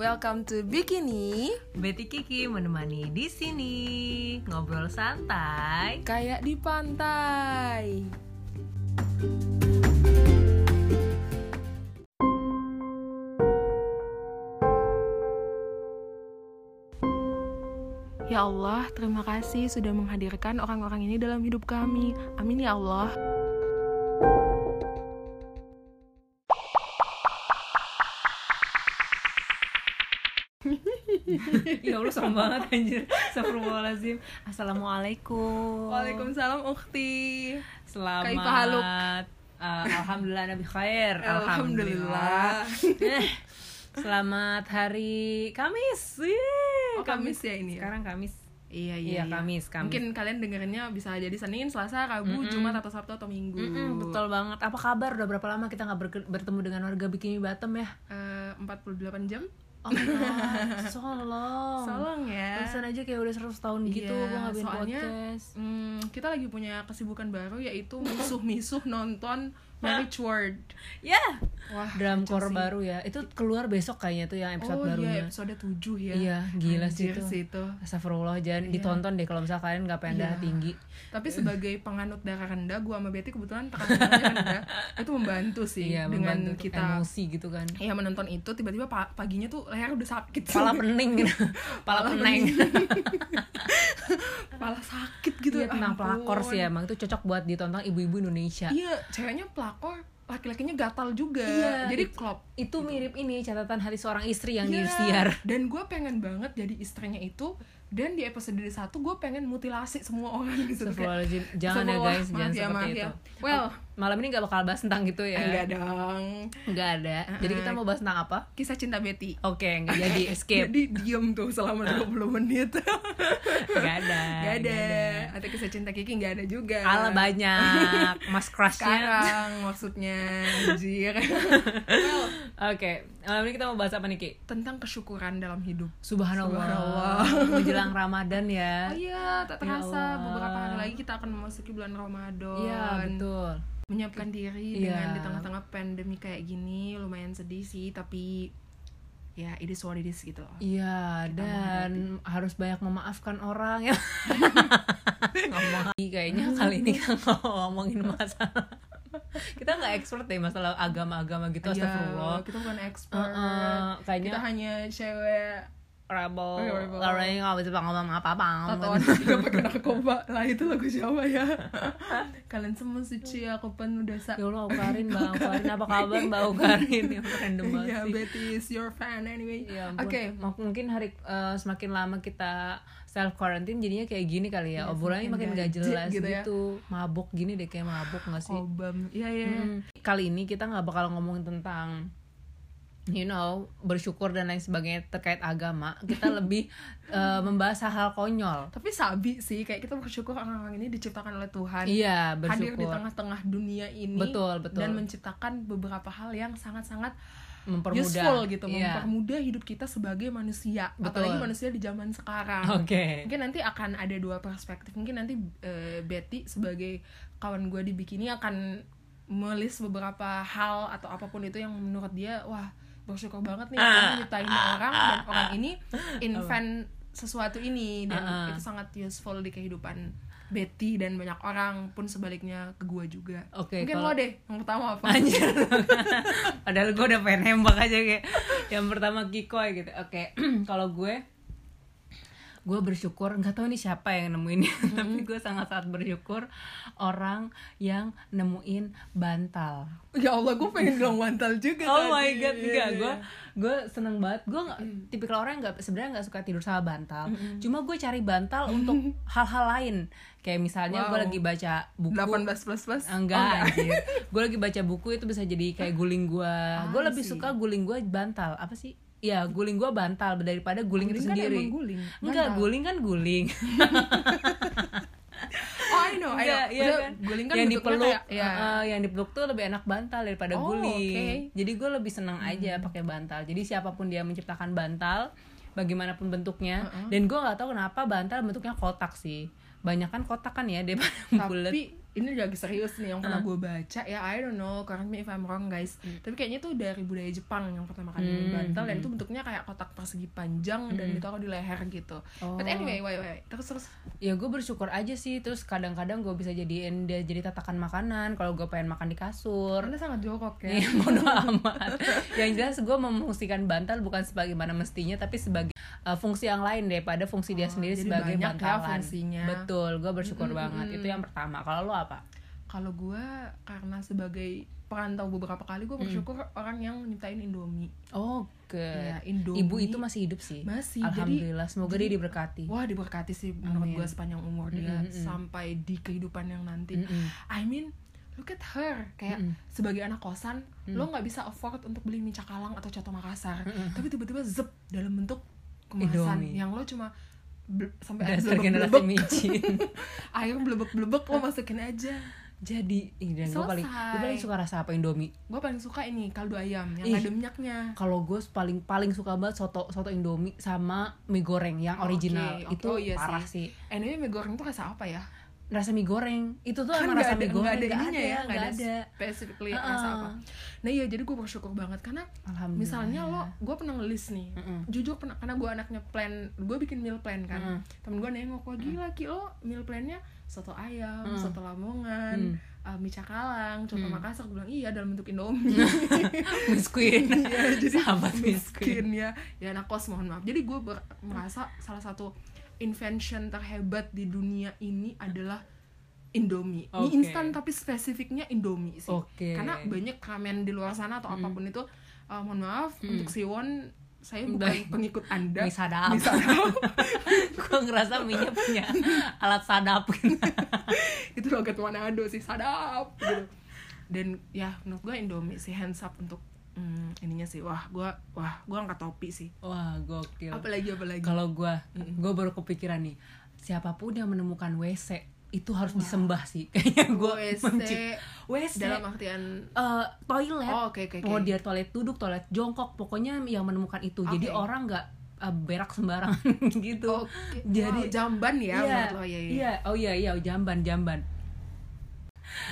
Welcome to Bikini Betty Kiki menemani di sini ngobrol santai. Kayak di pantai Ya Allah, terima kasih sudah menghadirkan orang-orang ini dalam hidup kami. Amin ya Allah. Allah serem banget anjir. Astagfirullahalazim. Assalamualaikum. Waalaikumsalam Ukti. Selamat. Uh, Alhamdulillah Nabi khair. Alhamdulillah. Eh, Selamat hari Kamis. Yeay, Oh, Kamis ya ini ya? Sekarang Kamis. Iya Iya, Kamis, Kamis. Mungkin kalian dengerinnya bisa jadi Senin, Selasa, Rabu, Jumat atau Sabtu atau Minggu. Mm-mm, betul banget. Apa kabar? Udah berapa lama kita nggak ber- bertemu dengan warga Bikini Bottom ya? Eh, 48 jam. Oh solong. Solong ya. Terusan aja kayak udah 100 tahun gitu Iya, gue ngapain soalnya podcast. hmm, kita lagi punya kesibukan baru yaitu misuh-misuh nonton Marriage Word. Ya, Wah, drum kacau core sih. baru ya. Itu keluar besok kayaknya tuh yang episode oh barunya. iya, episode 7 ya. Iya, gila sih Anjir itu. sih itu. Astagfirullah, jangan ditonton deh kalau misalnya kalian nggak pengen Iya. darah tinggi. Tapi sebagai penganut darah rendah, gua sama Betty kebetulan tekanan darahnya rendah. Itu membantu sih Iya, dengan membantu kita emosi gitu kan. ya menonton itu tiba-tiba pa- paginya tuh leher udah sakit. Pala pening gitu. Pala Pala peneng. Pala sakit gitu. Iya, tentang ampun. pelakor sih emang itu cocok buat ditonton ibu-ibu Indonesia. Iya, ceweknya pelakor, laki-lakinya gatal juga. Iya, Jadi klop. Itu mirip ini catatan hati seorang istri yang diisiar. Dan gue pengen banget jadi istrinya itu. Dan di episode satu gue pengen mutilasi semua orang gitu. Kayak, Astagfirullahaladzim. Jangan ya Astagfirullah, guys, maaf jangan ya, seperti maaf itu. ya. Well, Malam ini gak bakal bahas tentang gitu ya. enggak dong. Nggak ada. Jadi kita mau bahas tentang apa? Kisah cinta Betty. Oke, nggak jadi escape. Jadi diem tuh selama 20 menit. Nggak ada. Gak ada. Atau kisah cinta Kiki gak ada juga. Ala banyak. Mas crushnya. Sekarang maksudnya anjir. well, Oke, malam ini kita mau bahas apa nih Ki? tentang kesyukuran dalam hidup. Subhanallah. Subhanallah. Menjelang Ramadan ya. Oh iya, tak Ya terasa Allah. beberapa hari lagi kita akan memasuki bulan Ramadan. Iya, betul. Menyiapkan diri Iya. dengan di tengah-tengah pandemi kayak gini lumayan sedih sih, tapi ya it is what it is gitu loh. Iya, dan harus banyak memaafkan orang ya. Ngomong kayaknya kali ini kan ngomongin masalah kita nggak expert deh masalah agama-agama gitu Iya, astagfirullah kita bukan expert. Uh-uh, kayaknya- kita hanya cewek rebel. Oh, iya, rebel. orang yang nggak bisa ngomong apa-apa tatoan juga pakai narkoba lah itu lagu siapa ya? Kalian semua suci aku penuh dosa ya Allah Ukarin Mbak Ukarin apa kabar Mbak Ukarin yang random banget ya sih. Betty is your fan anyway. Ya oke. M- mungkin hari eh, semakin lama kita self quarantine jadinya kayak gini kali ya. Iya, obrolannya makin gak jelas gitu gitu, ya. mabuk gini deh kayak mabuk gak sih? Obam. Iya iya Mm. kali ini kita nggak bakal ngomongin tentang you know bersyukur dan lain sebagainya terkait agama kita lebih eh, membahas hal-hal konyol tapi sabi sih kayak kita bersyukur orang-orang ini diciptakan oleh Tuhan iya hadir di bersyukur tengah-tengah dunia ini Betul, betul. dan menciptakan beberapa hal yang sangat-sangat mempermudah useful gitu Iya. mempermudah hidup kita sebagai manusia Betul. apalagi manusia di zaman sekarang oke mungkin nanti akan ada dua perspektif mungkin nanti eh, Betty sebagai kawan gue di bikini akan melis beberapa hal atau apa pun itu yang menurut dia wah bersyukur banget nih Ah. nyiptain orang dan orang ini invent sesuatu ini dan Ah, ah. itu sangat useful di kehidupan Betty dan banyak orang pun sebaliknya ke gue juga. Oke, mungkin kalau- lo deh yang pertama apa? Anjir. Padahal gue udah pengen nembak aja kayak. Yang pertama Kikoy gitu. Oke Kalau gue Gue bersyukur nggak tahu nih siapa yang nemuin Tapi gue sangat-sangat bersyukur Orang yang nemuin bantal ya Allah gue pengen bilang mantal juga Oh tadi. my god, Iya, enggak iya. gue gue seneng banget. Gue nggak tipikal orang nggak sebenarnya nggak suka tidur sama bantal. Cuma gue cari bantal untuk hal-hal lain. Kayak misalnya gue Wow. lagi baca buku 18 plus plus enggak anjir. gue lagi baca buku itu bisa jadi kayak guling gue. gue lebih suka guling gue bantal. Apa sih? Ya guling gue bantal daripada guling, itu Guling kan sendiri. emang guling, Enggak, bantal. guling kan guling. oh I know I know iya Udah, kan? guling kan yang dipeluk, kayak ya uh, yang dipeluk tuh lebih enak bantal daripada Oh, guling. Hmm. Jadi gue lebih seneng aja pakai bantal. Jadi siapa pun dia menciptakan bantal, bagaimanapun bentuknya, dan gue nggak tahu kenapa bantal bentuknya kotak sih. Banyak kan kotak kan ya daripada bulat. tapi ini lagi serius nih yang pernah gue baca. Ya I don't know. Correct me if I'm wrong guys. Tapi kayaknya tuh dari budaya Jepang yang pertama kali Hmm, bantal dan itu bentuknya kayak kotak persegi panjang dan ditaruh di leher gitu. But Oh. anyway wait wait. Terus terus. Ya gue bersyukur aja sih. Terus kadang-kadang gue bisa jadiin dia jadi tatakan makanan kalau gue pengen makan di kasur. Anda sangat jorok ya. Iya, bodo amat. Yang jelas gue memfungsikan bantal bukan sebagaimana mestinya, tapi sebagai uh, fungsi yang lain daripada fungsi dia Oh, sendiri jadi sebagai ya bantalan. fungsinya. Betul, gue bersyukur banget. Itu yang pertama. Kalau lo apa? kalau gue karena sebagai perantau beberapa kali gue bersyukur orang yang nyiptain Indomie Oke. Ya, Indomie. Ibu itu masih hidup sih. Masih, jadi- Alhamdulillah. Semoga dia diberkati. Wah diberkati sih menurut gue sepanjang umur dia sampai di kehidupan yang nanti. Mm-mm. I mean look at her kayak sebagai anak kosan lo nggak bisa afford untuk beli mie cakalang atau coto Makassar tapi tiba-tiba zep dalam bentuk kemasan Indomie. yang lo cuma sampai Dasar generasi micin. air blebek-blebek lo masukin aja Jadi, ih, dan gue paling, gue paling suka rasa apa Indomie. gue paling suka ini kaldu ayam yang Ih. ada minyaknya Kalau gue paling paling suka banget soto soto Indomie sama mie goreng yang original. oke. Itu Oh, iya parah sih. sih. anyway mie goreng tuh rasa apa ya rasa mie goreng. Itu tuh kan emang rasa ada mie goreng nggak ada nggak ininya ya nggak ada, ada. specifically Uh-uh. rasa apa. Nah iya jadi gue bersyukur banget karena misalnya lo gue pernah ngelis nih. Mm-mm. jujur pernah karena gue anaknya plan gue bikin meal plan kan. Mm-mm. temen gue nengok wah gila ki lo meal plannya soto ayam soto lamongan uh, mie cakalang coto makassar. Gue bilang iya dalam bentuk indomie. Miss Queen Iya, jadi sahabat Miss Queen miskin ya. Ya anak kos mohon maaf. Jadi gue merasa salah satu invention terhebat di dunia ini adalah Indomie mie Oke. instan tapi spesifiknya Indomie sih Oke. karena banyak ramen di luar sana atau apa pun itu uh, mohon maaf untuk Siwon saya bukan pengikut anda mie sadap Mie sadap. gue ngerasa mie punya alat sadap gitu. itu logat Manado sih sadap gitu dan ya menurut gue Indomie sih hands up untuk hmm, ininya sih wah gue wah gue angkat topi sih. Wah gokil. Apalagi apalagi? Kalau gue gue baru kepikiran nih siapa pun yang menemukan WC itu harus disembah sih. Kayaknya gue WC WC dalam artian eh, toilet. Oh, oke, oke, oke. mau dia toilet duduk toilet jongkok pokoknya yang menemukan itu. Jadi Oke. orang nggak eh, berak sembarangan gitu. Oke. jadi Wow, jamban ya iya, menurut lo? Ya, ya. iya. Oh iya iya jamban jamban.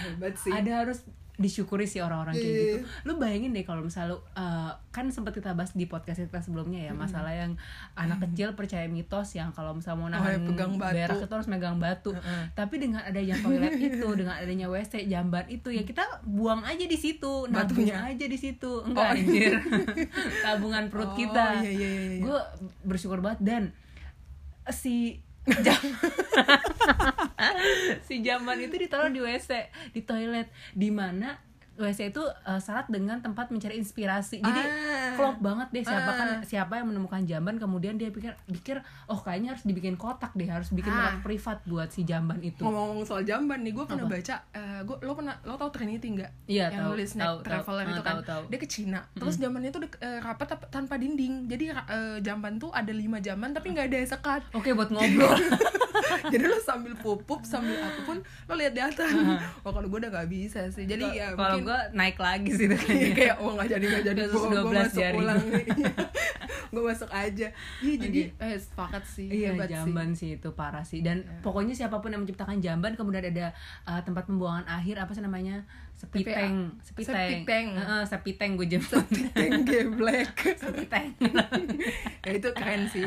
Hebat sih. Ada harus disyukuri sih orang-orang kayak Iya. gitu lu bayangin deh kalau misalnya lu eh, kan sempat kita bahas di podcast kita sebelumnya ya masalah yang anak kecil percaya mitos yang kalau misalnya mau Oh, nahan ya, pegang batu. berak itu harus megang batu. Tapi dengan adanya toilet itu dengan adanya WC jamban itu ya kita buang aja di situ. Nabung Batunya. aja di situ. Enggak anjir. Tabungan perut Oh, kita. iya, iya, iya, iya. gue bersyukur banget. Dan si jam si jamban itu ditaruh di WC di toilet. Di mana WC itu uh, syarat dengan tempat mencari inspirasi. Jadi Ah. klop banget deh siapa kan siapa yang menemukan jamban kemudian dia pikir pikir oh kayaknya harus dibikin kotak deh harus bikin Ah. tempat privat buat si jamban itu. Ngomong-ngomong soal jamban nih gue pernah baca eh, gua lo pernah lo tau Trinity nggak? Iya, yang tahu, nulis tahu, tahu. Traveler Ah, itu kan? tahu, tahu. dia ke Cina. Terus jambannya tuh dek- eh, rapat tanpa dinding. Jadi eh, jamban tuh ada lima jamban tapi nggak ada sekat. Oke buat ngobrol jadi lo sambil pupup sambil apa pun lo lihat di atas. Oh kalau gue udah nggak bisa sih. Jadi ya kalau mungkin gue naik lagi sih Iya, kayaknya. kayak oh nggak jadi nggak jadi gue 12 masuk jari. ulang nih gue masuk aja. Iya jadi eh sepakat sih. Iya jamban sih. itu parah sih. Dan pokoknya siapa pun yang menciptakan jamban kemudian ada uh, tempat pembuangan akhir apa sih namanya? Sepiteng. Sepiteng. Sepiteng. Sepiteng gue jemput. Sih Teng geblek. Sepiteng. Ya itu keren sih.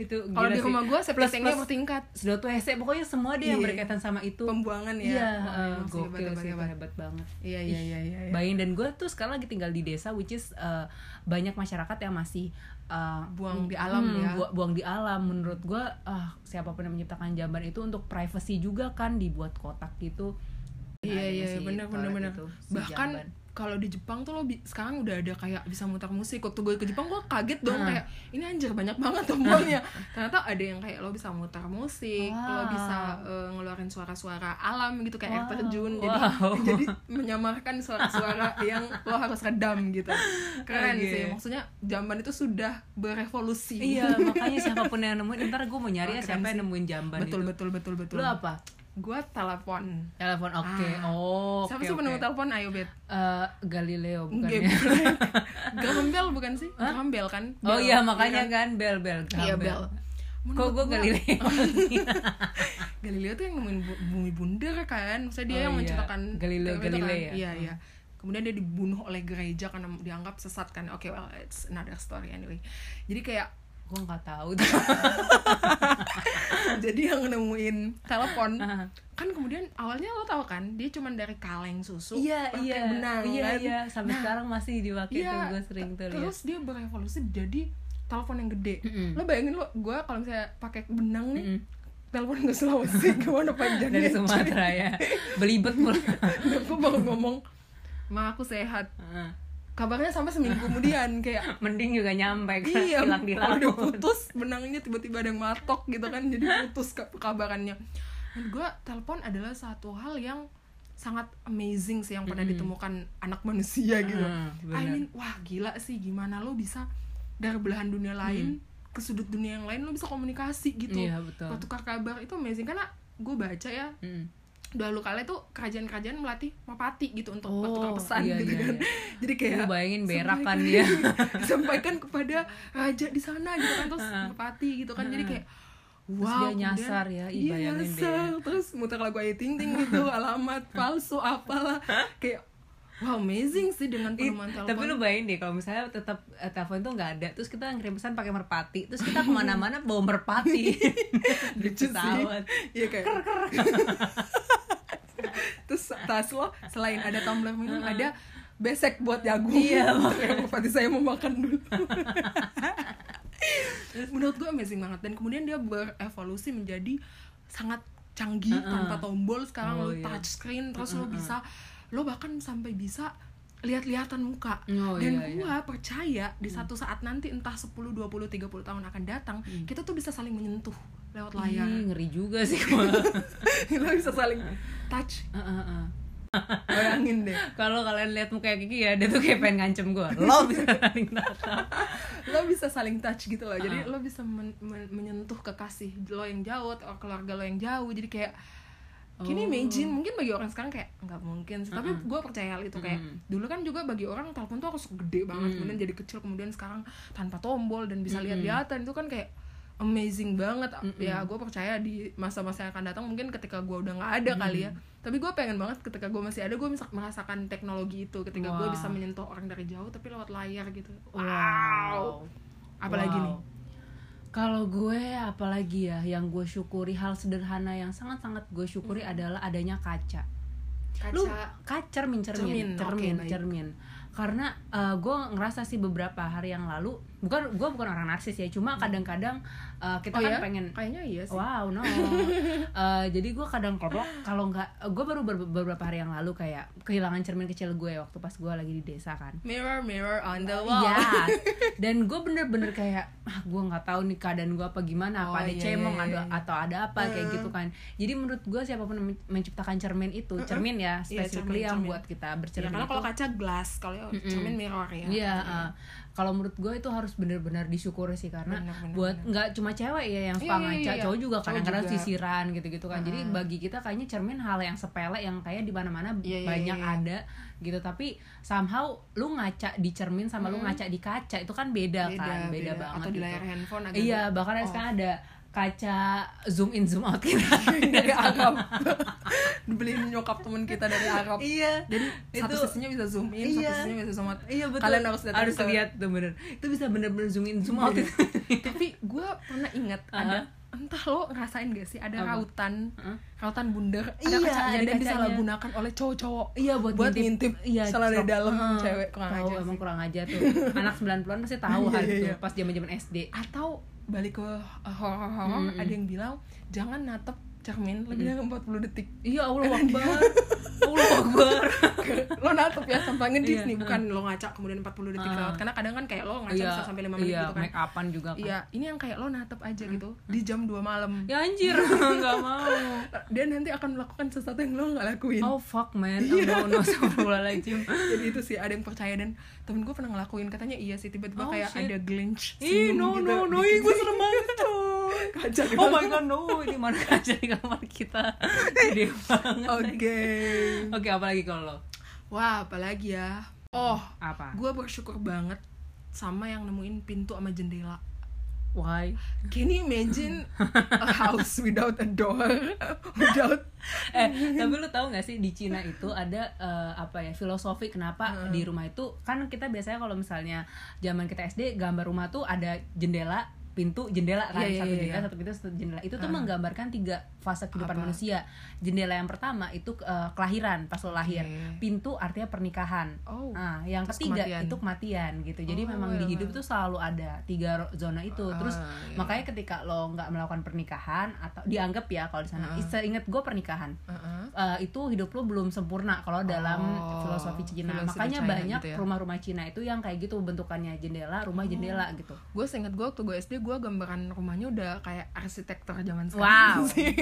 Itu kalau di sih. rumah gue sepitengnya bertingkat. Sedot WC pokoknya semua dia yang Iya. berkaitan sama itu. Pembuangan ya. Iya uh, sih, gokil sih hebat. hebat. banget. Iya iya iya iya iya. Bayangin dan gue tuh sekarang lagi tinggal di desa which is uh, banyak masyarakat yang masih uh, Buang di alam hmm, ya. bu- buang di alam menurut gue ah siapa pun yang menciptakan jamban itu untuk privacy juga kan dibuat kotak gitu iya iya toilet bener itu, si bahkan jamban. Kalau di Jepang tuh lo sekarang udah ada kayak bisa muter musik. Waktu gue ke Jepang gue kaget dong kayak ini anjir banyak banget tombolnya ternyata ada yang kayak lo bisa muter musik lo Wow. bisa eh, ngeluarin suara-suara alam gitu kayak air Wow. terjun. Jadi Wow. jadi menyamarkan suara-suara yang lo harus redam gitu. Keren Oke. sih maksudnya jamban itu sudah berevolusi. Iya makanya siapa pun yang nemuin ntar gue mau nyari Oh, ya siapa yang nemuin jamban betul itu. betul betul betul. Lu apa gue telepon telepon oke Ah. oh siapa oke, sih penemu oke. telepon ayo bet Eh, Galileo bukan ya? Bell bukan sih? Graham Bell kan? Oh Bell, iya makanya kan? kan bel bel Iya Graham Bell. kok gue gua- Galileo Galileo tuh yang nemuin bu- bumi bundar kan maksudnya dia Oh yang iya. menciptakan Galileo teori itu kan. Ya? iya iya kemudian dia dibunuh oleh gereja karena dianggap sesat kan oke well it's another story anyway jadi kayak gue nggak tahu jadi yang nemuin telepon kan kemudian awalnya lo tau kan dia cuman dari kaleng susu iya pakai iya. benang iya kan? iya. Sampai Nah, sekarang masih dipakai iya, tuh gue sering tuh terus dia berevolusi jadi telepon yang gede. Mm-mm. lo bayangin lo gue kalau misalnya pakai benang nih Mm-mm. telepon ke Sulawesi gimana panjangnya dari Sumatera ya. Belibet mulu. Dan gue baru ngomong ma aku sehat. Kabarnya sampai seminggu kemudian kayak mending juga nyampe kan iya hilang di kalau udah laut putus benangnya tiba-tiba ada yang matok gitu kan jadi putus ke kabarannya dan gue telepon adalah satu hal yang sangat amazing sih yang pernah Mm-mm. ditemukan anak manusia gitu Hmm, I mean wah gila sih gimana lo bisa dari belahan dunia lain ke sudut dunia yang lain lo bisa komunikasi gitu Hmm. Iya, betul. bertukar kabar itu amazing karena gue baca ya Mm. Dahulu kala itu kerajaan-kerajaan melatih mapati gitu untuk Oh, bertukar pesan iya, gitu iya, kan. iya. jadi kayak Lu bayangin berak kan sampaikan- dia. disampaikan kepada raja di sana gitu kan terus mapati gitu kan. Jadi kayak Terus wow dia nyasar ya, iya deh. nyasar. terus muter lagu Ayu Ting Ting gitu alamat palsu apalah. Kayak wow amazing sih dengan penemuan telepon. tapi lu bayangin deh kalau misalnya tetap eh, telepon tuh nggak ada terus kita ngirim pesan pakai merpati terus kita ke mana-mana bawa merpati. Di lucu sih. pesawat iya kayak terus tas lo selain ada tumbler minum ada besek buat jagung. Iya, yang merpati saya mau makan dulu. Menurut gue amazing banget. Dan kemudian dia berevolusi menjadi sangat canggih Uh-uh. tanpa tombol. Sekarang Oh, lo iya. touch screen terus lo bisa lo bahkan sampai bisa lihat-lihatan muka. Oh, dan iya, iya. gua percaya di satu saat nanti entah 10, 20, 30 tahun akan datang kita tuh bisa saling menyentuh lewat layar. Ih, ngeri juga sih lo bisa saling touch. Heeh, heeh. bayangin deh. Kalau kalian lihat muka Kiki ya dia tuh kayak pengen ngancem gua. Lo bisa saling tatap lo bisa saling touch gitu loh. Jadi lo bisa men- men- menyentuh kekasih lo yang jauh atau keluarga lo yang jauh. Jadi kayak Kini Oh. imagine mungkin bagi orang sekarang kayak nggak mungkin sih. Tapi gue percaya hal itu kayak Mm-mm. dulu kan juga bagi orang telepon tuh harus gede banget kemudian jadi kecil kemudian sekarang tanpa tombol dan bisa lihat-lihatan itu kan kayak amazing banget. Ya gue percaya di masa-masa yang akan datang mungkin ketika gue udah nggak ada kali ya. Tapi gue pengen banget ketika gue masih ada gue bisa merasakan teknologi itu. Ketika gue Wow. bisa menyentuh orang dari jauh tapi lewat layar gitu. Wow. Apalagi Wow. nih Kalau gue apalagi ya yang gue syukuri hal sederhana yang sangat-sangat gue syukuri adalah adanya kaca. Lu kaca cermin Cermin, cermin cermin baik. cermin. Karena eh, gue ngerasa sih beberapa hari yang lalu bukan gue bukan orang narsis ya cuma kadang-kadang eh, kita oh kan ya pengen kayaknya iya sih Wow, no. Eh, jadi gue kadang kalau kalau nggak, gue baru ber- beberapa hari yang lalu kayak kehilangan cermin kecil gue waktu pas gue lagi di desa kan. mirror mirror on the wall Iya. Dan gue bener-bener kayak, ah gue nggak tahu nih keadaan gue apa gimana, Oh, apa ada iya, cemong, iya, ada iya. atau ada apa kayak gitu kan. Jadi menurut gue siapa pun menciptakan cermin itu, cermin ya, Iya, specifically cermin, yang cermin. buat kita Ya, bercermin karena itu. kalau kaca glass kalau cermin mirror ya Iya, uh, kalau menurut gue itu harus bener-bener disyukuri sih karena Bener, bener, buat nggak cuma cewek ya yang suka Iya, iya, ngaca, iya. cowok juga kadang-kadang sisiran gitu-gitu kan. Jadi bagi kita kayaknya cermin hal yang sepele yang kayak di mana-mana Iya, iya, banyak iya, iya. ada gitu. Tapi somehow lu ngaca di cermin sama lu ngaca di kaca itu kan beda, kan, beda, banget. atau di gitu. layar handphone agak Iya, bahkan Oh. sekarang ada kaca zoom in zoom out kita dari Arab dibeliin nyokap temen kita dari Arab iya jadi satu Itu- sisinya bisa zoom in Iya. satu sisinya bisa zoom out Iya betul. kalian harus datang harus ke- lihat tuh bener. Itu bisa bener-bener zoom in zoom out. itu. tapi gue pernah ingat ada entah lo ngerasain gak sih ada Apa? rautan Hah? rautan bundar ada Iya, kacanya dan kacanya. disalahgunakan oleh cowok-cowok Iya buat, buat ngintip iya, celana cok- dalam Heeh. cewek kurang tahu ajar emang sih. kurang aja tuh anak 90-an pasti tahu Iya, hal iya, itu iya. pas zaman-zaman SD atau balik ke uh, horor-horor ada yang bilang jangan natep cermin lebih dari 40 detik. Iya Allah Akbar. Allah Akbar. Lo natep ya sampai ngedis Iya. nih bukan lo ngaca kemudian 40 detik Ah. lewat. Karena kadang kan kayak lo ngaca iya bisa sampai 5 menit iya gitu kan. make upan juga kan. Iya ini yang kayak lo natep aja gitu di jam 2 malam. Ya anjir. Nggak mau. Dia nanti akan melakukan sesuatu yang lo nggak lakuin. Oh fuck man. No no Astagfirullahaladzim jadi itu sih ada yang percaya dan temen gue pernah ngelakuin. Katanya iya sih tiba-tiba Oh, kayak shit. ada glitch Ih, no, gitu. no, no, ih, gue serem banget tuh. Kaca di Oh my god, no, ini mana kaca di kamar kita? Gede banget oke. Oke, apa lagi kalau lo? wah apalagi ya? Oh Apa? gue bersyukur banget sama yang nemuin pintu sama jendela. Why? Can you imagine a house without a door? Without eh tapi lu tahu nggak sih di Cina itu ada eh, apa ya filosofi kenapa di rumah itu kan kita biasanya kalau misalnya zaman kita SD gambar rumah tuh ada jendela pintu jendela kan Iya, iya, satu iya, jendela iya. satu pintu satu jendela itu tuh menggambarkan tiga fase kehidupan Apa? manusia jendela yang pertama itu eh, kelahiran pas lo lahir Oke. pintu artinya pernikahan Oh, nah yang terus ketiga kematian. itu kematian gitu jadi Oh, memang di iya, hidup tuh selalu ada tiga zona itu terus Ah, iya. makanya ketika lo nggak melakukan pernikahan atau dianggap ya kalau di sana Ah. seingat gue pernikahan uh-uh. eh, itu hidup lo belum sempurna kalau dalam Oh, filosofi Cina. filosofi Makanya China banyak gitu ya. rumah-rumah Cina itu yang kayak gitu bentukannya jendela, rumah Oh. jendela gitu. gue seinget gue waktu gue SD gue gambaran rumahnya udah kayak arsitektur zaman Wow. sekarang sih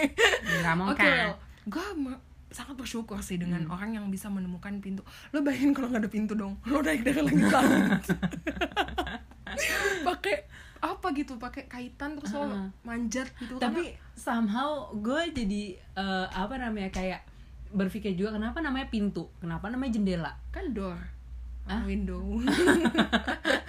Nggak mau Oke, kan? gue sangat bersyukur sih dengan Hmm. orang yang bisa menemukan pintu. Lo bayangin kalau nggak ada pintu dong, lo naik dari langit-langit. pakai apa gitu, pakai kaitan terus lo Uh-uh. manjat gitu. Tapi somehow gue jadi eh, apa namanya kayak berpikir juga kenapa namanya pintu, kenapa namanya jendela? Karena kan door, ah, window.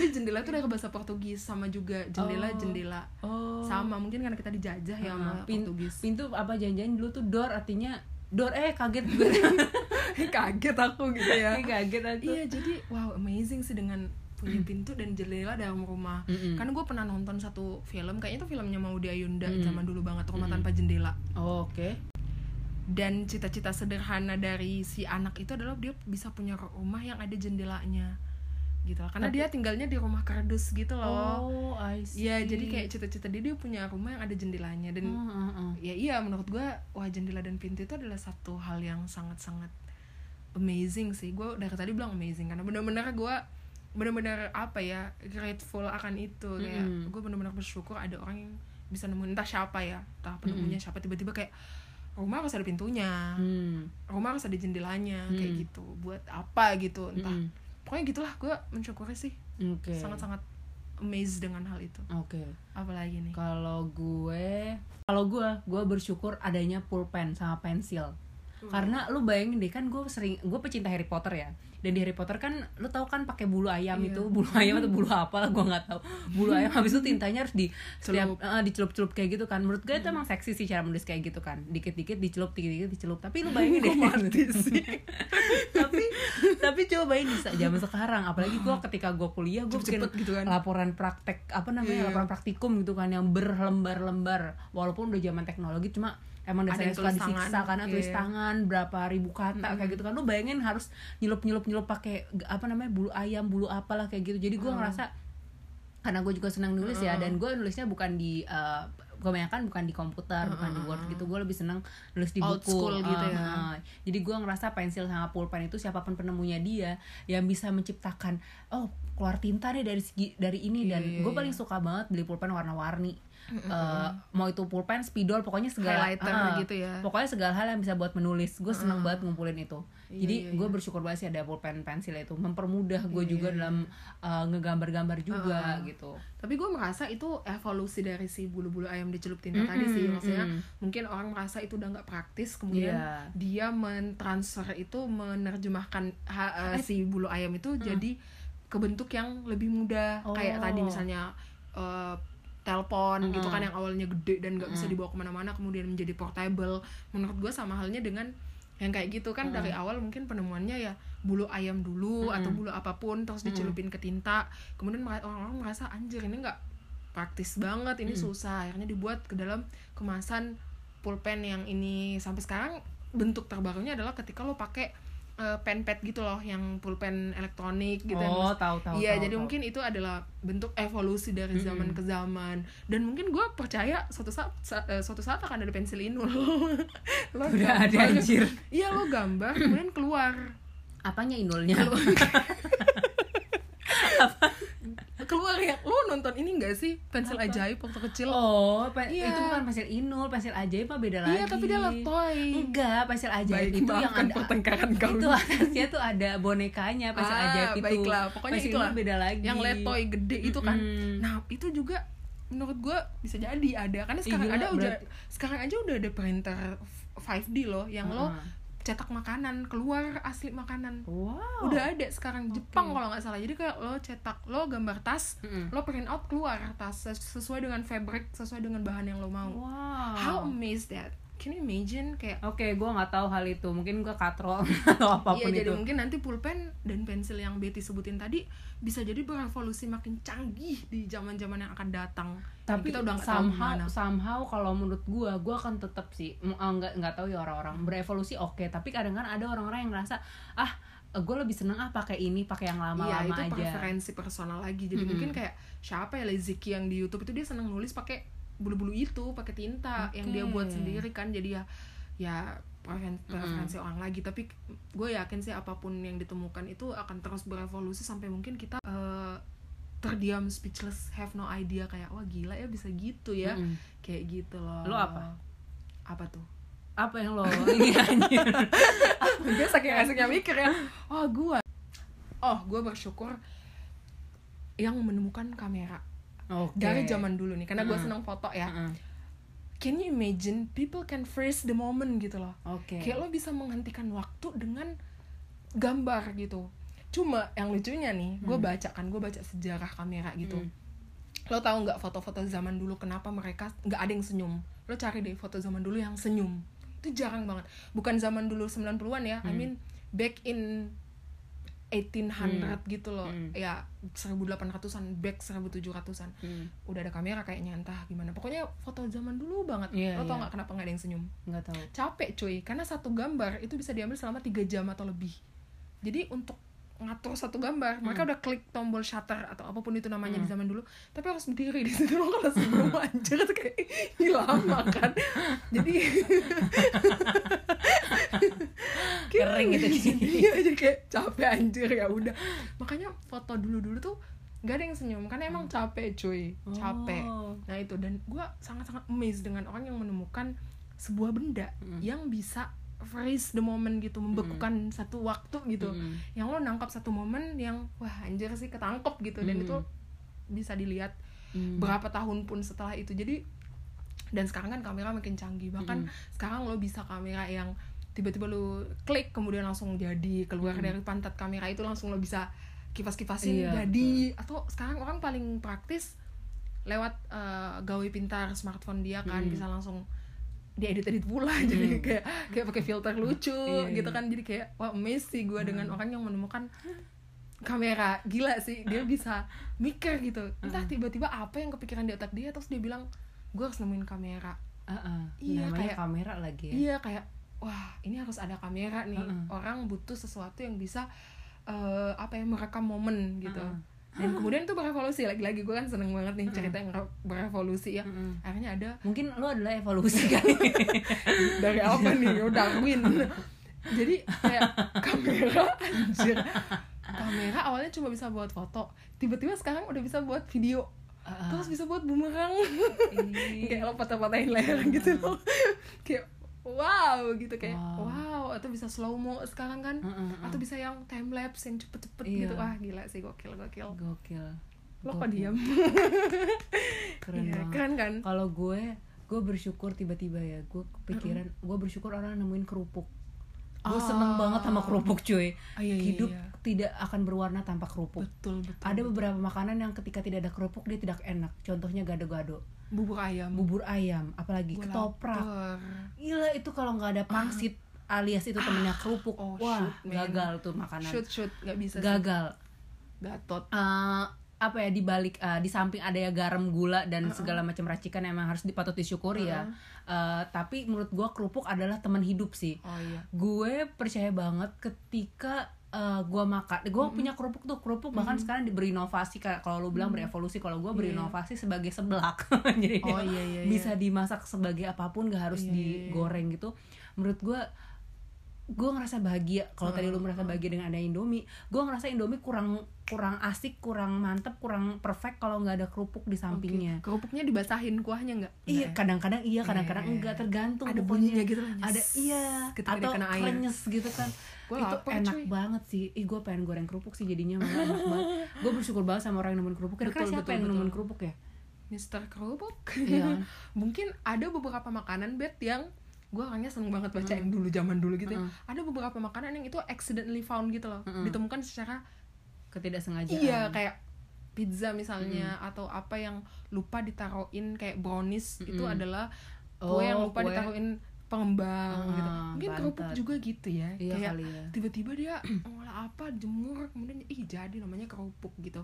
Tapi jendela itu dari bahasa Portugis sama juga jendela Oh. jendela. Oh. Sama mungkin karena kita dijajah ya sama pintu, Portugis. pintu apa janjian dulu tuh door artinya door eh kaget gue Kaget aku gitu ya. kaget aku Iya jadi wow amazing sih dengan punya pintu dan jendela dalam rumah. Mm-mm. Karena gue pernah nonton satu film, kayaknya itu filmnya Maudy Ayunda Mm. zaman dulu banget, rumah tanpa jendela. Oh, oke Dan cita-cita sederhana dari si anak itu adalah dia bisa punya rumah yang ada jendelanya, gitu lah. Karena Tapi- dia tinggalnya di rumah kardus gitu loh. oh I see Iya jadi kayak cita-cita dia dia punya rumah yang ada jendelanya dan Oh, oh, oh. ya iya menurut gue wah jendela dan pintu itu adalah satu hal yang sangat-sangat amazing sih gue dari tadi bilang amazing karena benar-benar gue benar-benar apa ya grateful akan itu kayak Mm-mm. gue benar-benar bersyukur ada orang yang bisa nemuin entah siapa ya entah penemunya siapa tiba-tiba kayak rumah harus ada pintunya Hmm. rumah harus ada jendelanya kayak Mm. gitu buat apa gitu entah Mm-mm. Pokoknya gitulah gue mensyukuri sih Oke. sangat-sangat amazed dengan hal itu Oke. apalagi nih Kalau gue, kalau gue, gue bersyukur adanya pulpen sama pensil. Karena lu bayangin deh kan gue sering, gue pecinta Harry Potter ya. Dan di Harry Potter kan lu tahu kan pakai bulu ayam Iya. itu, bulu ayam atau bulu apa lah gue nggak tahu. Bulu ayam habis itu tintanya harus di setiap eh, dicelup-celup kayak gitu kan. Menurut gue itu emang seksi sih cara menulis kayak gitu kan. Dikit-dikit dicelup, dikit-dikit dicelup. Tapi lu bayangin deh. tapi tapi coba bayangin di zaman sekarang apalagi gue ketika gue kuliah gue bikin gitu kan. laporan praktek apa namanya Iya. laporan praktikum gitu kan yang berlembar-lembar walaupun udah zaman teknologi cuma emang dasarnya suka disiksa karena tulis iya. tangan berapa ribu kata kayak gitu kan. Lu bayangin harus nyelup nyelup nyelup pakai apa namanya bulu ayam bulu apalah kayak gitu. Jadi gue ngerasa karena gue juga senang nulis ya dan gue nulisnya bukan di eh, kebanyakan bukan di komputer bukan di word gitu. Gue lebih senang nulis di Old buku. school gitu Eh, ya. eh. jadi gue ngerasa pensil sama pulpen itu siapa pun penemunya dia yang bisa menciptakan oh keluar tinta nih dari segi dari ini. Dan Iya, iya, gue iya. paling suka banget beli pulpen warna-warni. Eh, mau itu pulpen spidol pokoknya segala Highlighter eh, gitu ya. pokoknya segala hal yang bisa buat menulis. Gue seneng banget ngumpulin itu. Iya, jadi iya, gue bersyukur banget sih ada pulpen pensil itu. Mempermudah gue juga dalam eh, ngegambar-gambar juga gitu. Tapi gue merasa itu evolusi dari si bulu-bulu ayam dicelup tinta tadi sih maksudnya mm. mungkin orang merasa itu udah nggak praktis kemudian Iya. dia mentransfer itu menerjemahkan ha- eh, si bulu ayam itu jadi ke bentuk yang lebih mudah kayak Oh. tadi misalnya eh, telepon gitu kan yang awalnya gede dan nggak bisa dibawa ke mana-mana kemudian menjadi portable. Menurut gue sama halnya dengan yang kayak gitu kan dari awal mungkin penemuannya ya bulu ayam dulu atau bulu apa pun terus dicelupin ke tinta. Kemudian orang-orang merasa anjir ini nggak praktis banget ini susah. Akhirnya dibuat ke dalam kemasan pulpen yang ini. Sampai sekarang bentuk terbarunya adalah ketika lo pakai eh, pen pad gitu loh yang pulpen elektronik gitu yang oh tahu tahu Iya, jadi tahu. mungkin itu adalah bentuk evolusi dari zaman ke zaman. Dan mungkin gue percaya suatu saat sa- eh, suatu saat akan ada pensil inul. lo Udah ada, anjir. Iya, lo gambar kemudian keluar. apanya inulnya Keluar ya. Lo nonton ini enggak sih? Pensil ajaib waktu kecil. oh Iya. itu bukan pensil inul pensil ajaib mah beda lagi iya, tapi dia letoy. enggak pensil ajaib Baik, itu yang ada pertengkaran kami. itu atasnya tuh ada bonekanya pensil Ah, ajaib itu baiklah. Pokoknya pensil itulah. beda lagi Yang letoy gede itu kan. Mm-mm. Nah, itu juga menurut gue bisa jadi ada karena sekarang Iya, ada udah sekarang aja udah ada printer 5D loh yang lo Heeh. Cetak makanan keluar asli makanan. Wow. Udah ada sekarang Jepang kalau nggak salah. Jadi kayak lo cetak lo gambar tas Mm-mm. lo print out keluar tas ses- sesuai dengan fabric sesuai dengan bahan yang lo mau. Wow. How amazed that can you imagine kayak oke gue nggak tahu hal itu. Mungkin gue katrol atau apa pun iya jadi itu. mungkin nanti pulpen dan pensil yang Betty sebutin tadi bisa jadi berevolusi makin canggih di zaman-zaman yang akan datang. Yang tapi kita udah nggak tahu somehow somehow kalau menurut gue gue akan tetap sih ah, nggak nggak tahu ya orang-orang berevolusi oke. Tapi kadang-kadang ada orang-orang yang ngerasa ah gue lebih seneng ah pakai ini pakai yang Iya lama-lama itu aja. preferensi personal lagi. Jadi Mm-mm. mungkin kayak siapa ya Leziki yang di YouTube itu dia seneng nulis pakai bulu-bulu itu pakai tinta yang dia buat sendiri kan. Jadi ya ya preferen- preferensi orang lagi. Tapi gue yakin sih apa pun yang ditemukan itu akan terus berevolusi sampai mungkin kita eh, terdiam speechless have no idea. Kayak wah gila ya bisa gitu ya. Mm-mm. kayak gitu loh. Lo apa? apa tuh? Apa yang lo ini anjir? Gue saking asiknya mikir ya. Oh gue. Oh gue bersyukur yang menemukan kamera Oke. dari zaman dulu nih karena gue Mm. seneng foto ya can you imagine people can freeze the moment gitu loh oke kayak lo bisa menghentikan waktu dengan gambar gitu cuma yang lucunya nih gue Hmm. baca kan gue baca sejarah kamera gitu Mm. lo tahu nggak foto-foto zaman dulu kenapa mereka nggak ada yang senyum lo cari deh foto zaman dulu yang senyum itu jarang banget bukan zaman dulu 90-an ya I Hmm. mean back in 1800 gitu loh. Hmm. ya 1800-an back 1700-an Mm. udah ada kamera kayaknya entah gimana. Pokoknya foto zaman dulu banget. Iya, lo tau iya. nggak kenapa nggak ada yang senyum? Nggak tahu. Capek cuy. Karena satu gambar itu bisa diambil selama tiga jam atau lebih. Jadi untuk ngatur satu gambar. Mereka udah klik tombol shutter atau apa pun itu namanya di zaman dulu tapi harus berdiri di situ kalau sebelum anjir tuh kayak "Ih, lama kan. Jadi Kering gitu iya jadi kayak capek anjir ya udah. Makanya foto dulu dulu tuh gak ada yang senyum karena emang capek cuy. Capek. Oh. nah itu. Dan gue sangat-sangat amazed dengan orang yang menemukan sebuah benda Mm. yang bisa freeze the moment gitu membekukan satu waktu gitu. Mm. yang lo nangkap satu momen yang wah anjir sih ketangkep gitu. Dan Mm. itu bisa dilihat Mm. berapa tahun pun setelah itu. Jadi dan sekarang kan kamera makin canggih. Bahkan sekarang lo bisa kamera yang tiba-tiba lo klik kemudian langsung jadi keluar dari pantat kamera itu langsung lo bisa kipas-kipasin Iya, jadi. atau sekarang orang paling praktis lewat eh, gawe pintar smartphone dia kan. Mm. bisa langsung diedit-edit pula jadi kayak kayak pakai filter lucu Iya, gitu iya. kan. Jadi kayak wah amazed sih gue dengan orang yang menemukan kamera gila sih. Dia bisa mikir gitu. Entah tiba-tiba apa yang kepikiran di otak dia terus dia bilang gue harus nemuin kamera. Uh-uh. Iya, namanya kayak- kamera lagi ya. iya kayak wah ini harus ada kamera nih. Heeh. orang butuh sesuatu yang bisa eh, apa ya merekam momen gitu. Heeh. Dan kemudian itu berevolusi lagi-lagi gue kan seneng banget nih cerita yang berevolusi ya. Akhirnya ada mungkin lo adalah evolusi kali. Dari apa nih? Oh, Darwin. Jadi kayak kamera anjir. Kamera awalnya cuma bisa buat foto tiba-tiba sekarang udah bisa buat video. Uh-uh. terus bisa buat bumerang. Kayak lo patah-patahin leher gitu loh. Kayak wow gitu kayak Wow. wow, atau bisa slow mo sekarang kan? Uh-uh. atau bisa yang time lapse yang cepet-cepet Iya. gitu. Wah gila sih gokil gokil. Gokil. Lo kok diam keren Iya, banget. keren kan? Kalau gue gue bersyukur tiba-tiba ya. Gue kepikiran gue bersyukur orang nemuin kerupuk gue Ah. seneng banget sama kerupuk cuy. Ah, iya, iya, hidup iya. tidak akan berwarna tanpa kerupuk. Betul betul ada beberapa makanan yang ketika tidak ada kerupuk dia tidak enak. Contohnya gado-gado. Bubur ayam. Bubur ayam apalagi Gua ketoprak. lapar. gila itu kalau nggak ada pangsit alias itu temennya kerupuk. Oh, wah shoot, man. gagal tuh makanan. Shoot shoot nggak bisa sih. gagal. Gatot. Eh, apa ya di balik eh, di samping ada ya garam gula dan segala macam racikan yang emang harus dipatut disyukuri ya. Eh, tapi menurut gua kerupuk adalah teman hidup sih. Oh iya. Gue percaya banget ketika eh, gua makan gue punya kerupuk tuh kerupuk bahkan sekarang di- berinovasi kayak kalau lu bilang berevolusi kalau gue berinovasi sebagai seblak. Jadi Oh, iya, iya, bisa dimasak sebagai apa pun gak harus Iya, iya, iya. digoreng gitu. Menurut gue gue ngerasa bahagia kalau tadi lu merasa bahagia dengan ada Indomie gue ngerasa Indomie kurang kurang asik kurang mantep kurang perfect kalau nggak ada kerupuk di sampingnya kerupuknya dibasahin kuahnya nggak Iya, ya? kadang-kadang iya, kadang-kadang Iya. enggak tergantung Ada bunyinya gitu nyes. Ada iya, Ketika atau kena air. krenyes gitu kan. Gua itu lapar, enak cuy. banget sih. Ih, gue pengen goreng kerupuk sih jadinya malah enak banget. Gue bersyukur banget sama orang yang nemuin kerupuk. Kira-kira Betul, siapa betul, yang nemuin kerupuk ya? Mister kerupuk Iya mungkin ada beberapa makanan bet yang gue orangnya seneng banget baca yang dulu zaman dulu gitu ya. ada beberapa makanan yang itu accidentally found gitu loh ditemukan secara Ketidaksengajaan. iya kayak pizza misalnya atau apa yang lupa ditaruhin kayak brownies itu adalah kue yang Oh, lupa kue. ditaruhin pengembang Ah, gitu mungkin kerupuk pantat. juga gitu ya Iya kayak ya. tiba-tiba dia ngolah apa jemur kemudian ih jadi namanya kerupuk gitu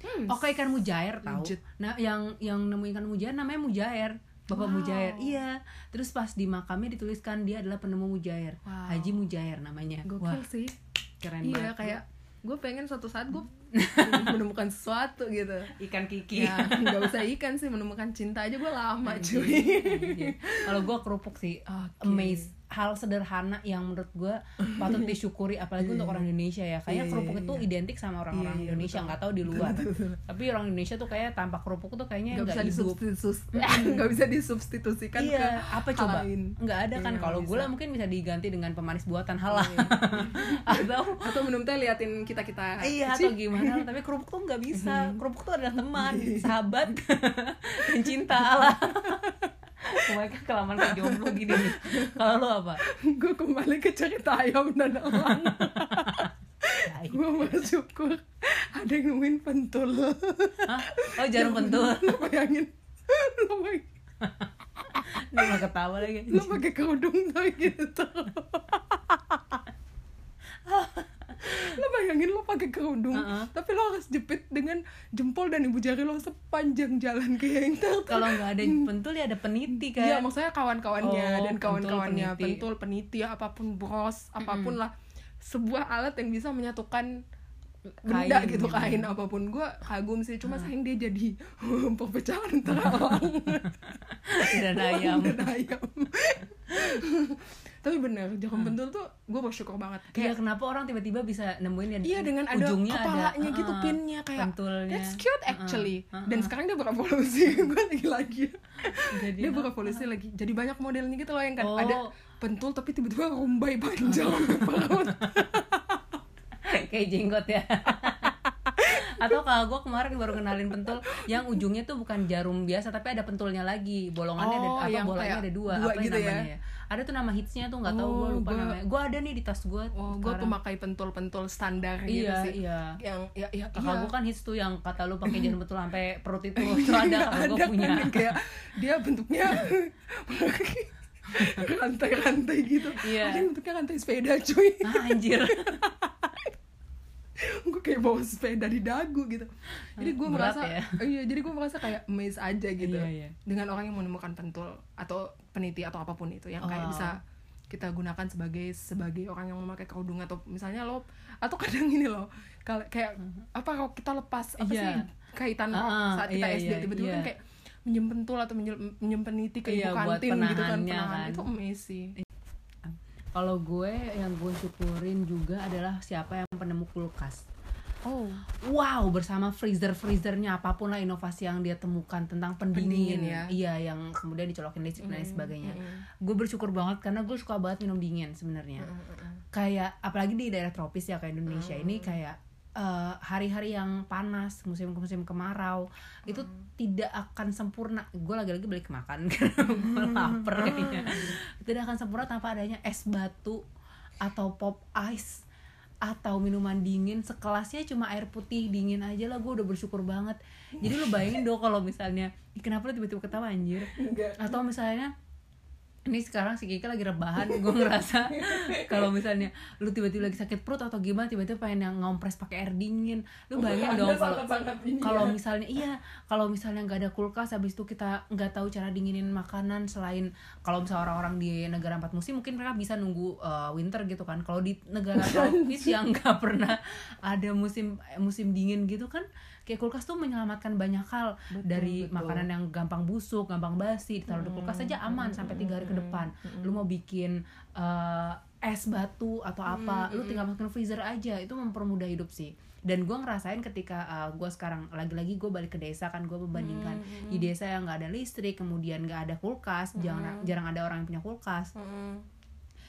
hmm, Oh kayak ikan mujair tahu. Legit. Nah yang yang nemu ikan mujair namanya mujair. Bapak Wow. Mujair, iya. Terus pas di makamnya dituliskan dia adalah penemu Mujair, Wow. Haji Mujair namanya. gokil Wah, sih keren iya banget. kayak gue pengen suatu saat gue menemukan sesuatu gitu ikan kiki. ya nggak usah ikan sih menemukan cinta aja gue lama cuy. Kalau gue kerupuk sih, Oke. amaze. Hal sederhana yang menurut gue patut disyukuri, apalagi untuk orang Indonesia ya. Kayaknya Iya, kerupuk iya, itu iya. identik sama orang-orang Iya, iya, Indonesia, nggak tahu di luar. Tapi orang Indonesia tuh kayak tanpa kerupuk tuh kayaknya nggak bisa hidup. disubstitusi nggak bisa disubstitusikan iya, ke apa coba? Nggak ada kan. Iya, Kalau gula mungkin bisa diganti dengan pemanis buatan halal. atau atau minum teh liatin kita kita iya atau gimana tapi kerupuk tuh nggak bisa kerupuk tuh adalah teman sahabat dan cinta Allah mereka kelamaan ke jomblo gini nih. Kalau lo apa? Gue kembali ke cerita ayam dan elang gue bersyukur ada yang nemuin pentul. Hah? oh jarum pentul. Lo bayangin. Lo bayangin. Dia mah ketawa lagi. Lo pakai kerudung tuh gitu lo bayangin lo pakai kerudung Uh-uh. tapi lo harus jepit dengan jempol dan ibu jari lo sepanjang jalan kayak yang kalau nggak ada pentul ya ada peniti kan? Iya, maksudnya kawan-kawannya Oh, dan kawan-kawannya pentul, peniti. pentul, peniti, apa pun bros, apa pun lah. Sebuah alat yang bisa menyatukan benda Kain, gitu ya. kain apa pun. Gue kagum sih cuma sayang dia jadi perpecahan antara elang dan ayam dan ayam tapi bener jarum pentul tuh gue bersyukur banget. Kayak kayak kenapa orang tiba-tiba bisa nemuin ya iya dengan ada ujungnya kepalanya ada, gitu uh-uh, pinnya kayak pentulnya. that's cute actually. Uh-uh, dan uh-uh. sekarang dia berevolusi gue lagi lagi Jadi dia berevolusi lagi. Jadi banyak modelnya gitu loh yang kan Oh. ada pentul tapi tiba-tiba rumbai panjang. Kayak jenggot ya atau kalau gue kemarin baru kenalin pentul yang ujungnya tuh bukan jarum biasa tapi ada pentulnya lagi. Bolongannya Oh, ada apa yang bolanya ada dua, dua apa gitu ya? namanya ya? Ada tuh nama hitsnya tuh nggak tahu gue Oh, lupa gua- namanya. Gue ada nih di tas gue oh gue pemakai pentul-pentul standar gitu iya sih. iya. Yang ya ya kakak iya. gue kan hits tuh yang kata lu pakai jarum betul sampai perut itu itu ada kakak gue ada punya. kan kayak dia bentuknya rantai-rantai gitu. Iya. ada bentuknya rantai sepeda cuy. Ah anjir gue kayak bawa sepeda di dagu gitu jadi gue merasa ya? iya jadi gue merasa kayak amazed aja gitu Iya, iya. dengan orang yang menemukan pentul atau peniti atau apa pun itu yang kayak Oh. bisa kita gunakan sebagai sebagai orang yang memakai kerudung atau misalnya lo atau kadang ini loh kalau kayak apa kalau kita lepas apa Mhm. Iya. sih kaitan Ah, saat kita iya, SD iya, tiba-tiba iya. kan kayak minjem pentul atau minjem, minjem peniti ke ibu buat kantin gitu kan penahan kan. itu amazing kalau gue yang gue syukurin juga adalah siapa yang penemu kulkas oh Wow, bersama freezer-freezernya apa pun lah inovasi yang dia temukan tentang pendingin, Pendingin ya. Iya, yang kemudian dicolokin listrik dan lain sebagainya. mm. Gue bersyukur banget karena gue suka banget minum dingin sebenarnya. Kayak apalagi di daerah tropis ya kayak Indonesia ini kayak eh, hari-hari yang panas, musim-musim kemarau itu tidak akan sempurna. Gue lagi-lagi balik makan karena gue lapar kayaknya. Tidak akan sempurna tanpa adanya es batu atau pop ice atau minuman dingin. Sekelasnya cuma air putih dingin aja lah. Gue udah bersyukur banget. Jadi lu bayangin dong kalau misalnya "Ih, kenapa lu tiba-tiba ketawa anjir? Enggak. atau misalnya ini sekarang si Kiki lagi rebahan gue ngerasa kalau misalnya lu tiba-tiba lagi sakit perut atau gimana tiba-tiba pengen yang ngompres pakai air dingin lu bayangin Anda dong kalau ini kalau ya. misalnya iya kalau misalnya nggak ada kulkas habis itu kita nggak tahu cara dinginin makanan selain kalau misalnya orang-orang di negara empat musim mungkin mereka bisa nunggu uh, winter gitu kan kalau di negara tropis yang nggak pernah ada musim musim dingin gitu kan kayak kulkas tuh menyelamatkan banyak hal. Dari betul. makanan yang gampang busuk gampang basi ditaruh di kulkas aja aman sampai tiga hari ke depan. lu mau bikin uh, es batu atau apa lu tinggal masukin freezer aja. Itu mempermudah hidup sih. Dan gue ngerasain ketika uh, gue sekarang lagi-lagi gue balik ke desa kan gue membandingkan. Di desa yang nggak ada listrik kemudian nggak ada kulkas jarang jarang ada orang yang punya kulkas. Mm.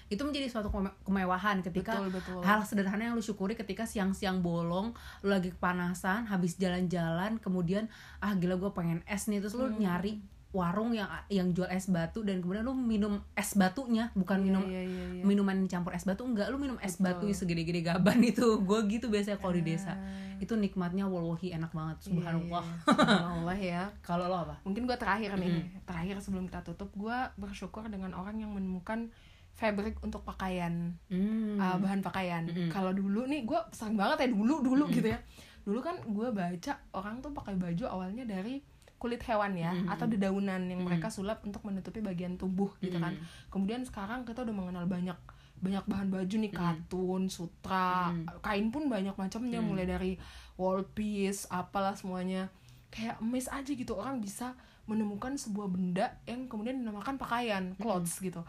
Itu menjadi suatu keme- kemewahan ketika Betul, betul. hal sederhana yang lu syukuri ketika siang-siang bolong lu lagi kepanasan habis jalan-jalan kemudian ah gila gue pengen es nih terus lu nyari warung yang yang jual es batu dan kemudian lu minum es batunya bukan Iya, minum iya, iya, iya. minuman yang dicampur es batu enggak lu minum es Betul. batu segede-gede gaban itu gue gitu biasanya kalau di desa Ah. itu nikmatnya wallahi enak banget Iya, subhanallah iya. Subhanallah ya kalau lo apa mungkin gue terakhir nih terakhir sebelum kita tutup gue bersyukur dengan orang yang menemukan fabric untuk pakaian hmm. uh, bahan pakaian. Mm-mm. kalau dulu nih gue sering banget ya dulu dulu gitu ya. Dulu kan gue baca orang tuh pakai baju awalnya dari kulit hewan ya Mm-mm. atau dedaunan yang mereka sulap untuk menutupi bagian tubuh gitu kan. Kemudian sekarang kita udah mengenal banyak banyak bahan baju nih katun sutra kain pun banyak macamnya mulai dari wall piece apalah semuanya. Kayak emes aja gitu orang bisa menemukan sebuah benda yang kemudian dinamakan pakaian clothes gitu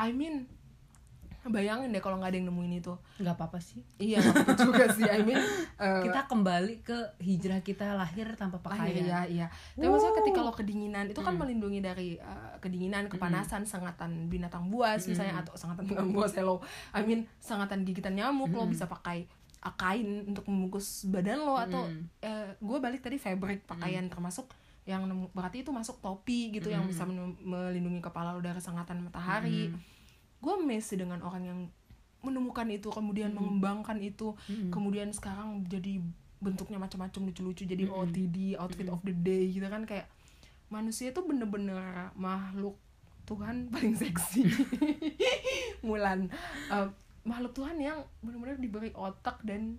I mean bayangin deh kalau nggak ada yang nemuin itu. Nggak apa-apa sih. Iya juga sih. I mean eh, kita kembali ke hijrah kita lahir tanpa lahir pakaian. ya iya. Tapi maksudnya ketika lo kedinginan itu kan melindungi dari eh, kedinginan kepanasan sengatan binatang buas misalnya atau sengatan binatang buas hello. I mean sengatan gigitan nyamuk lo bisa pakai eh, kain untuk membungkus badan lo atau gue balik tadi fabric pakaian termasuk yang berarti itu masuk topi gitu yang bisa men- melindungi kepala lo dari sengatan matahari. Gue amazed sih dengan orang yang menemukan itu kemudian mengembangkan itu. Kemudian sekarang jadi bentuknya macam-macam lucu-lucu jadi OTD outfit of the day gitu kan. Kayak manusia itu bener-bener makhluk Tuhan paling seksi. Mulan. Eh, makhluk Tuhan yang bener-bener diberi otak dan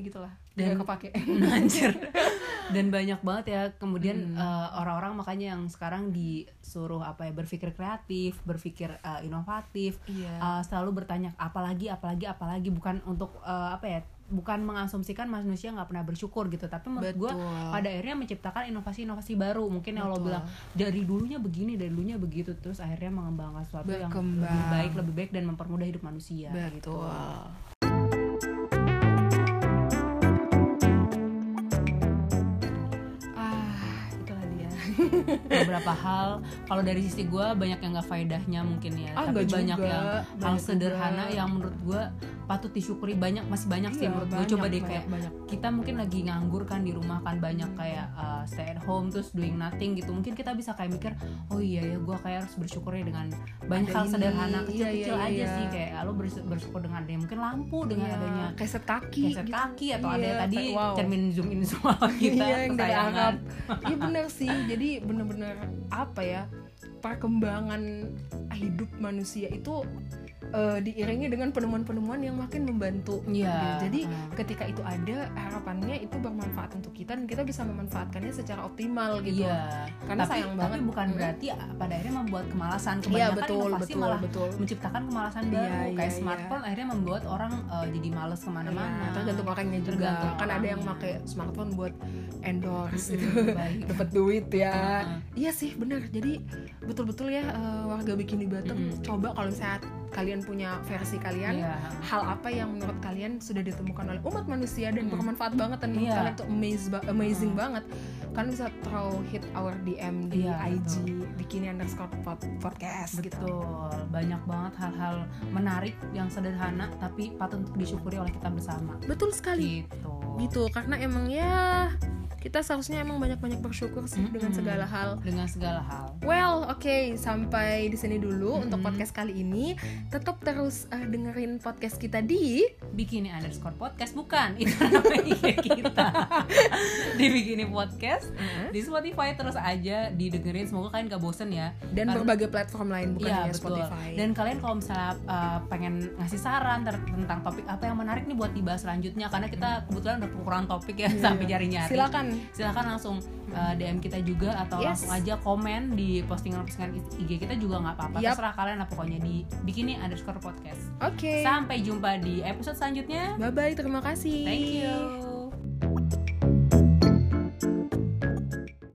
ya gitulah Dan- dan kepake Anjir. dan banyak banget ya kemudian eh, orang-orang makanya yang sekarang disuruh apa ya berpikir kreatif berpikir eh, inovatif Iya. eh, selalu bertanya apalagi apalagi apalagi bukan untuk eh, apa ya bukan mengasumsikan manusia nggak pernah bersyukur gitu tapi menurut gue pada akhirnya menciptakan inovasi-inovasi baru mungkin yang lo bilang dari dulunya begini dari dulunya begitu terus akhirnya mengembangkan sesuatu yang Berkembang. lebih baik lebih baik dan mempermudah hidup manusia gitu. betul ah beberapa hal kalau dari sisi gue banyak yang nggak faedahnya mungkin ya Ah, tapi banyak juga. yang hal Banyak sederhana juga. yang menurut gue patut disyukuri banyak masih banyak sih Iya, menurut gue coba deh banyak, kayak banyak. kita mungkin lagi nganggur kan di rumah kan banyak kayak uh, stay at home terus doing nothing gitu mungkin kita bisa kayak mikir oh iya ya gue kayak harus bersyukur ya dengan banyak Ada hal ini, sederhana iya, kecil-kecil iya, aja iya. sih kayak lo bersyukur, dengan adanya mungkin lampu dengan Iya, adanya keset kaki keset gitu. kaki atau ada Iya, tadi kayak, wow. cermin zoom in semua kita iya, yang dari iya bener sih jadi bener-bener apa ya perkembangan hidup manusia itu eh, diiringi dengan penemuan-penemuan yang makin membantu Iya, gitu. jadi heeh. ketika itu ada harapannya itu bermanfaat untuk kita dan kita bisa memanfaatkannya secara optimal gitu Iya. Karena tapi, sayang tapi banget. bukan Mm. berarti pada akhirnya membuat kemalasan. Iya Kebanyakan betul inovasi betul malah betul menciptakan kemalasan Iya, baru. iya, Kayak iya. smartphone akhirnya membuat orang eh, jadi males ke mana-mana. Iya, tergantung orangnya juga Tergantung kan ada yang pakai smartphone buat endorse Mm, gitu dapat duit ya Heeh. iya sih bener jadi betul-betul ya eh, warga bikini bottom Mm-mm. coba kalau misalnya kalian punya versi kalian Iya. hal apa yang menurut kalian sudah ditemukan oleh umat manusia dan Mm. bermanfaat banget dan Iya. kalian tuh amaze ba- amazing banget kalian bisa throw hit our DM di Iya, IG bikini underscore pod- podcast gitu Betul, banyak banget hal-hal menarik yang sederhana tapi patut untuk disyukuri oleh kita bersama. betul sekali Gitu. gitu karena emang ya kita seharusnya emang banyak-banyak bersyukur sih dengan Mm-mm. segala hal Dengan segala hal. Well, oke, sampai di sini dulu Mm-mm. untuk podcast kali ini. Tetap terus eh, dengerin podcast kita di Bikini underscore podcast bukan itu namanya IG kita di Bikini podcast di Spotify terus aja didengerin semoga kalian gak bosen ya dan Karena- berbagai platform lain bukan Iya hanya betul. Spotify. Dan kalian kalau misalnya uh, pengen ngasih saran tentang topik apa yang menarik nih buat dibahas selanjutnya karena kita kebetulan udah kekurangan topik ya Iya. sampai nyari-nyari. Silakan. Silakan langsung uh, DM kita juga atau Yes. langsung aja komen di postingan-postingan IG kita juga nggak apa-apa. Yap. Terserah kalian lah pokoknya di bikini underscore podcast. Oke. Sampai jumpa di episode selanjutnya. Bye bye, terima kasih. Thank you.